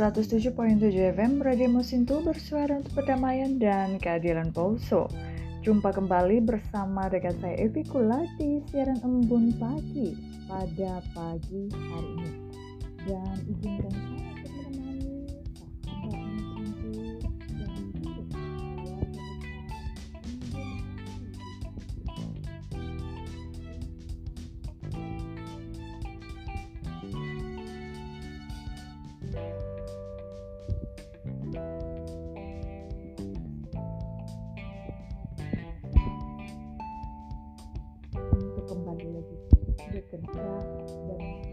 107.7 FM Radio Mosintu bersuara untuk perdamaian dan keadilan Poso. Jumpa kembali bersama rekan saya Evi Kula di siaran embun pagi pada pagi hari ini. Dan izinkan saya bekerja dan